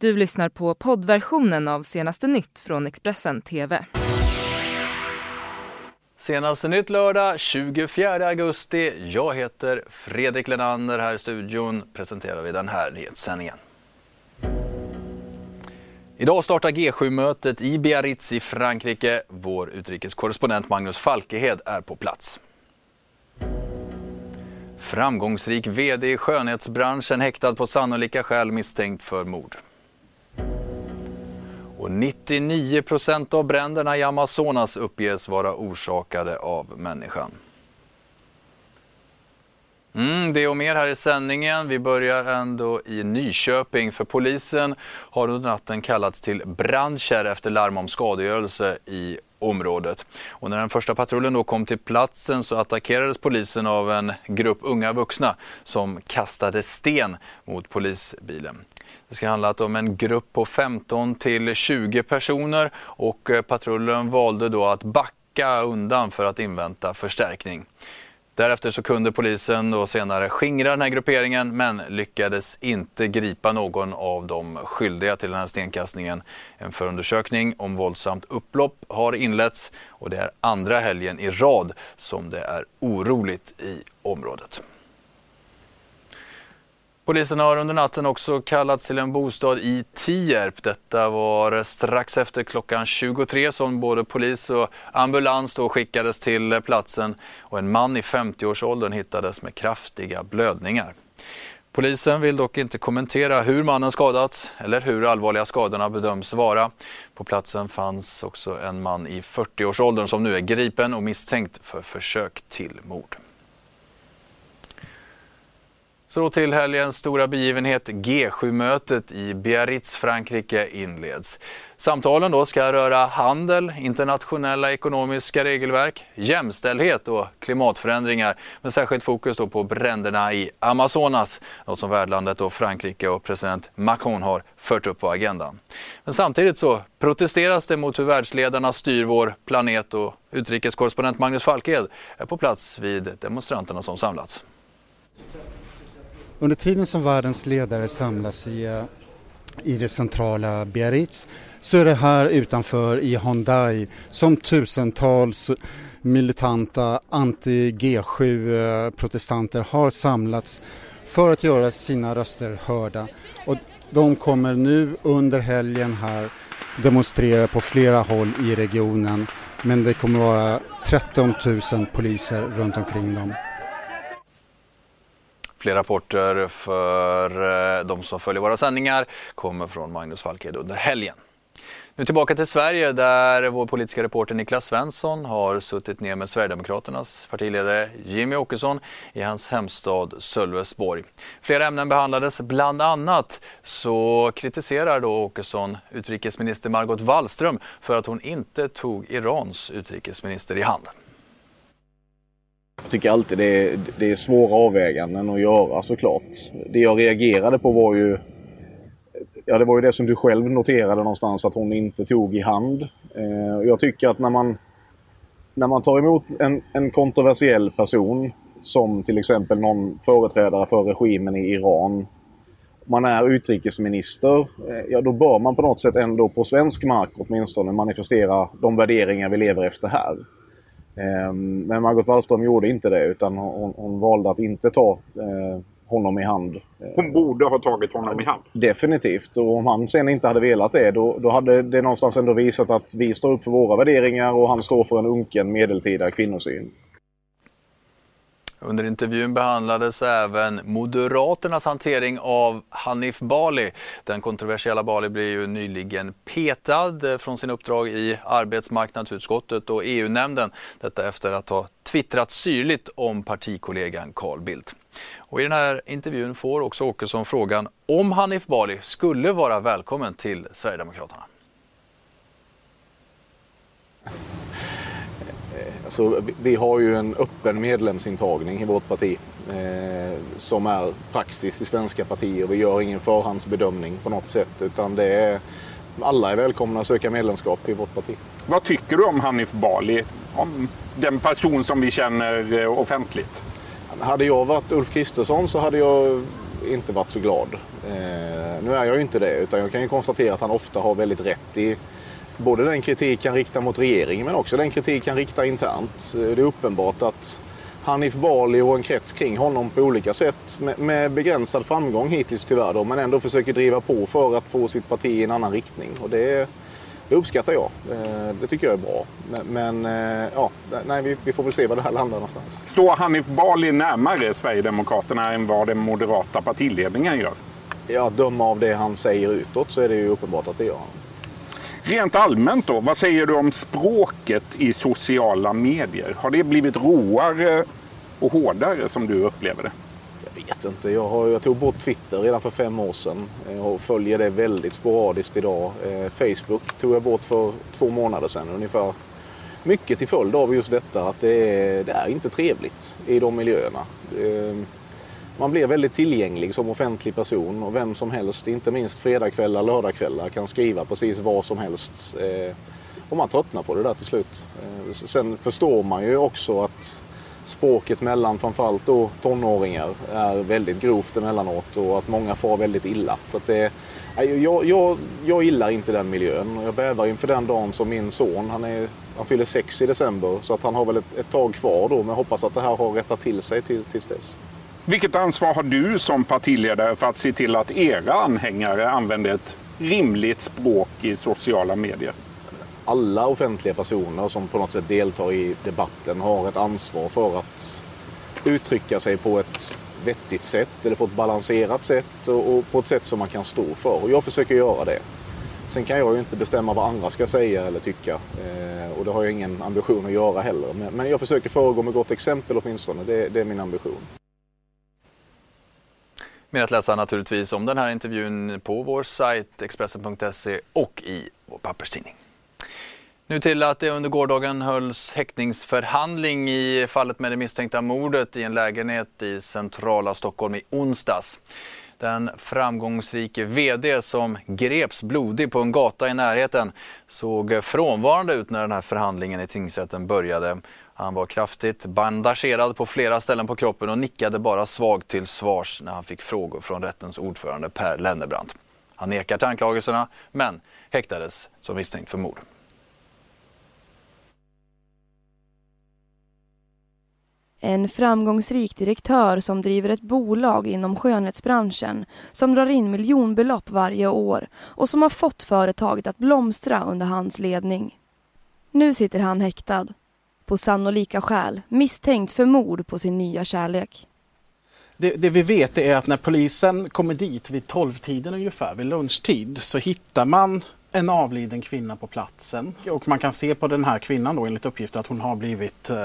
Du lyssnar på poddversionen av senaste nytt från Expressen TV. Senaste nytt lördag 24 augusti. Jag heter Fredrik Lenander. Här i studion presenterar vi den här nyhetssändningen. Idag startar G7-mötet i Biarritz i Frankrike. Vår utrikeskorrespondent Magnus Falkehed är på plats. Framgångsrik VD i skönhetsbranschen häktad på sannolika skäl misstänkt för mord. Och 99 procent av bränderna i Amazonas uppges vara orsakade av människan. Mm, det och mer här i sändningen. Vi börjar ändå i Nyköping för polisen har under natten kallats till brandkärr efter larm om skadegörelse i området. Och när den första patrullen då kom till platsen så attackerades polisen av en grupp unga vuxna som kastade sten mot polisbilen. Det ska handla om en grupp på 15 till 20 personer och eh, patrullen valde då att backa undan för att invänta förstärkning. Därefter så kunde polisen då senare skingra den här grupperingen men lyckades inte gripa någon av de skyldiga till den här stenkastningen. En förundersökning om våldsamt upplopp har inletts och det är andra helgen i rad som det är oroligt i området. Polisen har under natten också kallats till en bostad i Tierp. Detta var strax efter klockan 23 som både polis och ambulans då skickades till platsen och en man i 50-årsåldern hittades med kraftiga blödningar. Polisen vill dock inte kommentera hur mannen skadats eller hur allvarliga skadorna bedöms vara. På platsen fanns också en man i 40-årsåldern som nu är gripen och misstänkt för försök till mord. Så då till helgens stora begivenhet G7-mötet i Biarritz, Frankrike inleds. Samtalen då ska röra handel, internationella ekonomiska regelverk, jämställdhet och klimatförändringar med särskilt fokus då på bränderna i Amazonas, något som värdlandet och Frankrike och president Macron har fört upp på agendan. Men samtidigt så protesteras det mot hur världsledarna styr vår planet och utrikeskorrespondent Magnus Falkhed är på plats vid demonstranterna som samlats. Under tiden som världens ledare samlas i, eh, i det centrala Biarritz så är det här utanför i Hyundai som tusentals militanta anti-G7-protestanter eh, har samlats för att göra sina röster hörda. Och de kommer nu under helgen här demonstrera på flera håll i regionen men det kommer vara 13 000 poliser runt omkring dem. Fler rapporter för eh, de som följer våra sändningar kommer från Magnus Falked under helgen. Nu tillbaka till Sverige där vår politiska reporter Niklas Svensson har suttit ner med Sverigedemokraternas partiledare Jimmy Åkesson i hans hemstad Sölvesborg. Flera ämnen behandlades, bland annat så kritiserar då Åkesson utrikesminister Margot Wallström för att hon inte tog Irans utrikesminister i hand. Jag tycker alltid det är, det är svåra avväganden att göra såklart. Det jag reagerade på var ju Ja, det var ju det som du själv noterade någonstans att hon inte tog i hand. Eh, jag tycker att när man, när man tar emot en, en kontroversiell person som till exempel någon företrädare för regimen i Iran. Man är utrikesminister. Eh, ja, då bör man på något sätt ändå på svensk mark åtminstone manifestera de värderingar vi lever efter här. Ehm, men Margot Wallström gjorde inte det utan hon, hon valde att inte ta eh, honom i hand. Hon borde ha tagit honom i hand? Definitivt. Och om han sen inte hade velat det då, då hade det någonstans ändå visat att vi står upp för våra värderingar och han står för en unken medeltida kvinnosyn. Under intervjun behandlades även Moderaternas hantering av Hanif Bali. Den kontroversiella Bali blev ju nyligen petad från sin uppdrag i arbetsmarknadsutskottet och EU-nämnden. Detta efter att ha twittrat syrligt om partikollegan Carl Bildt. Och I den här intervjun får också Åkesson frågan om Hanif Bali skulle vara välkommen till Sverigedemokraterna. Alltså, vi har ju en öppen medlemsintagning i vårt parti eh, som är praxis i svenska partier. Vi gör ingen förhandsbedömning på något sätt utan det är, alla är välkomna att söka medlemskap i vårt parti. Vad tycker du om Hanif Bali? Om den person som vi känner eh, offentligt? Hade jag varit Ulf Kristersson så hade jag inte varit så glad. Eh, Nu är jag ju inte det utan jag kan ju konstatera att han ofta har väldigt rätt i både den kritik han riktar mot regeringen men också den kritik han riktar internt. Det är uppenbart att Hanif Bali och en krets kring honom på olika sätt med, begränsad framgång hittills tyvärr då, men ändå försöker driva på för att få sitt parti i en annan riktning. Och det, det uppskattar jag. Eh, det tycker jag är bra. Men, eh, ja, nej, vi, vi, får väl se var det här landar någonstans. Står Hanif Bali närmare Sverigedemokraterna än vad den moderata partiledningen gör? Ja, döma av det han säger utåt så är det ju uppenbart att det gör han. Rent allmänt då, vad säger du om språket i sociala medier? Har det blivit råare och hårdare som du upplever det? Jag vet inte. Jag, har, jag tog bort Twitter redan för fem år sedan eh, och följer det väldigt sporadiskt idag. Eh, Facebook tog jag bort för två månader sedan ungefär. Mycket till följd av just detta att det är, det är inte trevligt i de miljöerna. Ehm, man blir väldigt tillgänglig som offentlig person och vem som helst, inte minst fredagkvällar, lördagkvällar, kan skriva precis vad som helst. Eh, och man tröttnar på det där till slut. Eh, sen förstår man ju också att språket mellan framförallt då tonåringar är väldigt grovt emellanåt och att många får väldigt illa. Så att det, eh, jag, jag, jag gillar inte den miljön och jag bävar inför den dagen som min son, han, är, han fyller sex i december så att han har väl ett, ett tag kvar då men jag hoppas att det här har rättat till sig till, tills dess. Vilket ansvar har du som partiledare för att se till att era anhängare använder ett rimligt språk i sociala medier? Alla offentliga personer som på något sätt deltar i debatten har ett ansvar för att uttrycka sig på ett vettigt sätt eller på ett balanserat sätt och på ett sätt som man kan stå för. Och jag försöker göra det. Sen kan jag ju inte bestämma vad andra ska säga eller tycka. Eh, och det har jag ingen ambition att göra heller. Men jag försöker föregå med gott exempel åtminstone. Det, det är min ambition. Mer att läsa naturligtvis om den här intervjun på vår sajt Expressen.se och i vår papperstidning. Nu till att det under gårdagen hölls häktningsförhandling i fallet med det misstänkta mordet i en lägenhet i centrala Stockholm i onsdags. Den framgångsrike VD som greps blodig på en gata i närheten såg frånvarande ut när den här förhandlingen i tingsrätten började. Han var kraftigt bandagerad på flera ställen på kroppen och nickade bara svagt till svars när han fick frågor från rättens ordförande Per Lennebrant. Han nekar till anklagelserna men häktades som misstänkt för mord. En framgångsrik direktör som driver ett bolag inom skönhetsbranschen som drar in miljonbelopp varje år och som har fått företaget att blomstra under hans ledning. Nu sitter han häktad på sannolika skäl misstänkt för mord på sin nya kärlek. Det, det, vi vet är att när polisen kommer dit vid 12-tiden ungefär, vid lunchtid, så hittar man en avliden kvinna på platsen. Och man kan se på den här kvinnan då enligt uppgifter att hon har blivit eh,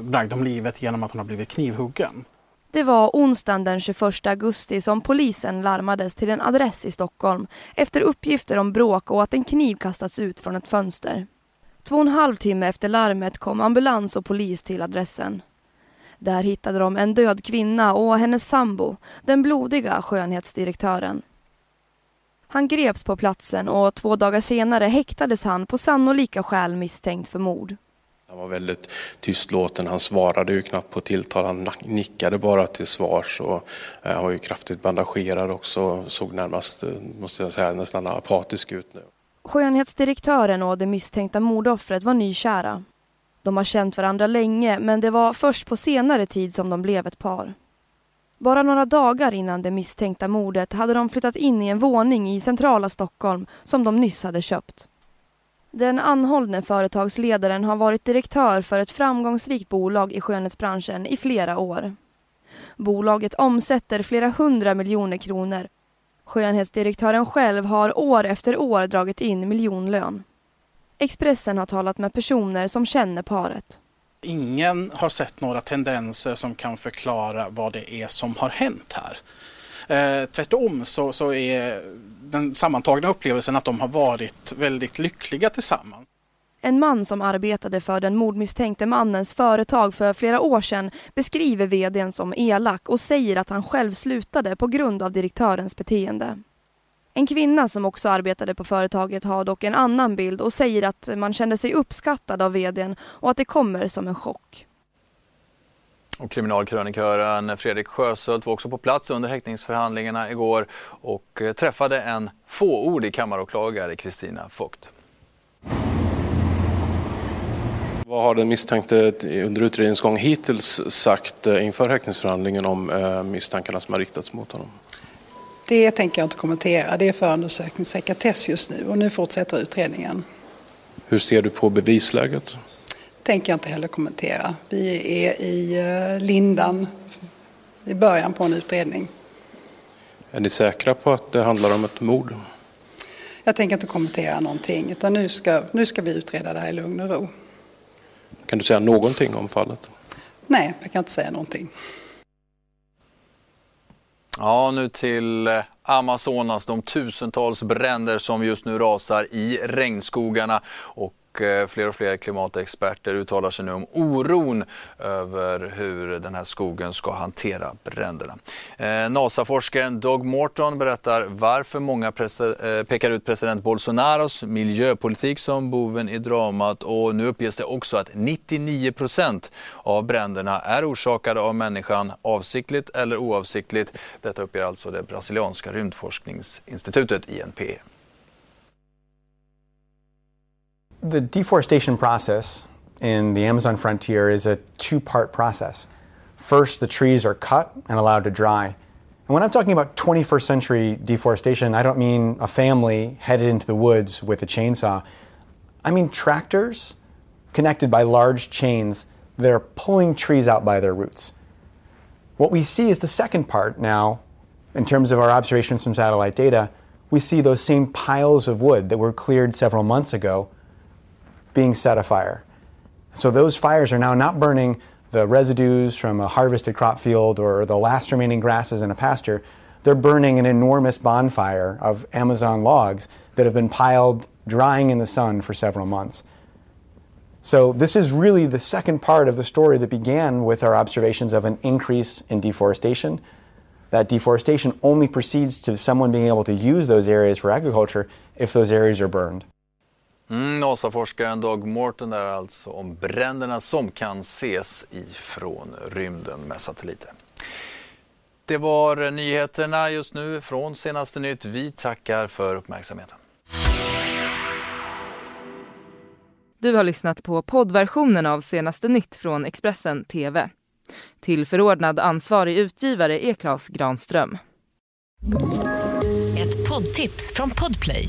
bragd om livet genom att hon har blivit knivhuggen. Det var onsdagen den 21 augusti som polisen larmades till en adress i Stockholm efter uppgifter om bråk och att en kniv kastats ut från ett fönster. Två och en halv timme efter larmet kom ambulans och polis till adressen. Där hittade de en död kvinna och hennes sambo, den blodiga skönhetsdirektören. Han greps på platsen och två dagar senare häktades han på sannolika skäl misstänkt för mord. Han var väldigt tystlåten, han svarade ju knappt på tilltal, han nickade bara till svars och han var ju kraftigt bandagerad också, såg närmast, måste jag säga, nästan apatisk ut nu. Skönhetsdirektören och det misstänkta mordoffret var nykära. De har känt varandra länge men det var först på senare tid som de blev ett par. Bara några dagar innan det misstänkta mordet hade de flyttat in i en våning i centrala Stockholm som de nyss hade köpt. Den anhållne företagsledaren har varit direktör för ett framgångsrikt bolag i skönhetsbranschen i flera år. Bolaget omsätter flera hundra miljoner kronor Skönhetsdirektören själv har år efter år dragit in miljonlön. Expressen har talat med personer som känner paret. Ingen har sett några tendenser som kan förklara vad det är som har hänt här. Eh, tvärtom så, så är den sammantagna upplevelsen att de har varit väldigt lyckliga tillsammans. En man som arbetade för den mordmisstänkte mannens företag för flera år sedan beskriver vdn som elak och säger att han själv slutade på grund av direktörens beteende. En kvinna som också arbetade på företaget har dock en annan bild och säger att man kände sig uppskattad av vdn och att det kommer som en chock. Och kriminalkrönikören Fredrik Sjöshult var också på plats under häktningsförhandlingarna igår och eh, träffade en fåordig kammaråklagare, Kristina Vogt. Vad har den misstänkte under utredningens gång hittills sagt eh, inför häktningsförhandlingen om eh, misstankarna som har riktats mot honom? Det tänker jag inte kommentera. Det är förundersökningssekretess just nu och nu fortsätter utredningen. Hur ser du på bevisläget? tänker jag inte heller kommentera. Vi är i eh, lindan i början på en utredning. Är ni säkra på att det handlar om ett mord? Jag tänker inte kommentera någonting utan nu ska, nu ska vi utreda det här i lugn och ro. Kan du säga någonting om fallet? Nej, jag kan inte säga någonting. Ja, nu till eh, Amazonas, de tusentals bränder som just nu rasar i regnskogarna. Och Eh, fler och fler klimatexperter uttalar sig nu om oron över hur den här skogen ska hantera bränderna. Eh, NASA-forskaren Doug Morton berättar varför många eh, pekar ut president Bolsonaros miljöpolitik som boven i dramat och nu uppges det också att 99 procent av bränderna är orsakade av människan avsiktligt eller oavsiktligt. Detta uppger alltså det brasilianska rymdforskningsinstitutet INPE. The deforestation process in the Amazon frontier is a two part process. First, the trees are cut and allowed to dry. And when I'm talking about 21st century deforestation, I don't mean a family headed into the woods with a chainsaw. I mean tractors connected by large chains that are pulling trees out by their roots. What we see is the second part now, in terms of our observations from satellite data. We see those same piles of wood that were cleared several months ago being set afire. So those fires are now not burning the residues from a harvested crop field or the last remaining grasses in a pasture. They're burning an enormous bonfire of Amazon logs that have been piled drying in the sun for several months. So, this is really the second part of the story that began with our observations of an increase in deforestation. That deforestation only proceeds to someone being able to use those areas for agriculture if those areas are burned. Mm, NASA-forskaren Doug Morton där alltså om bränderna som kan ses ifrån rymden med satelliter. Det var nyheterna just nu från Senaste Nytt. Vi tackar för uppmärksamheten. Du har lyssnat på poddversionen av Senaste Nytt från Expressen TV. Till förordnad ansvarig utgivare är Klas Granström. Ett poddtips från Podplay.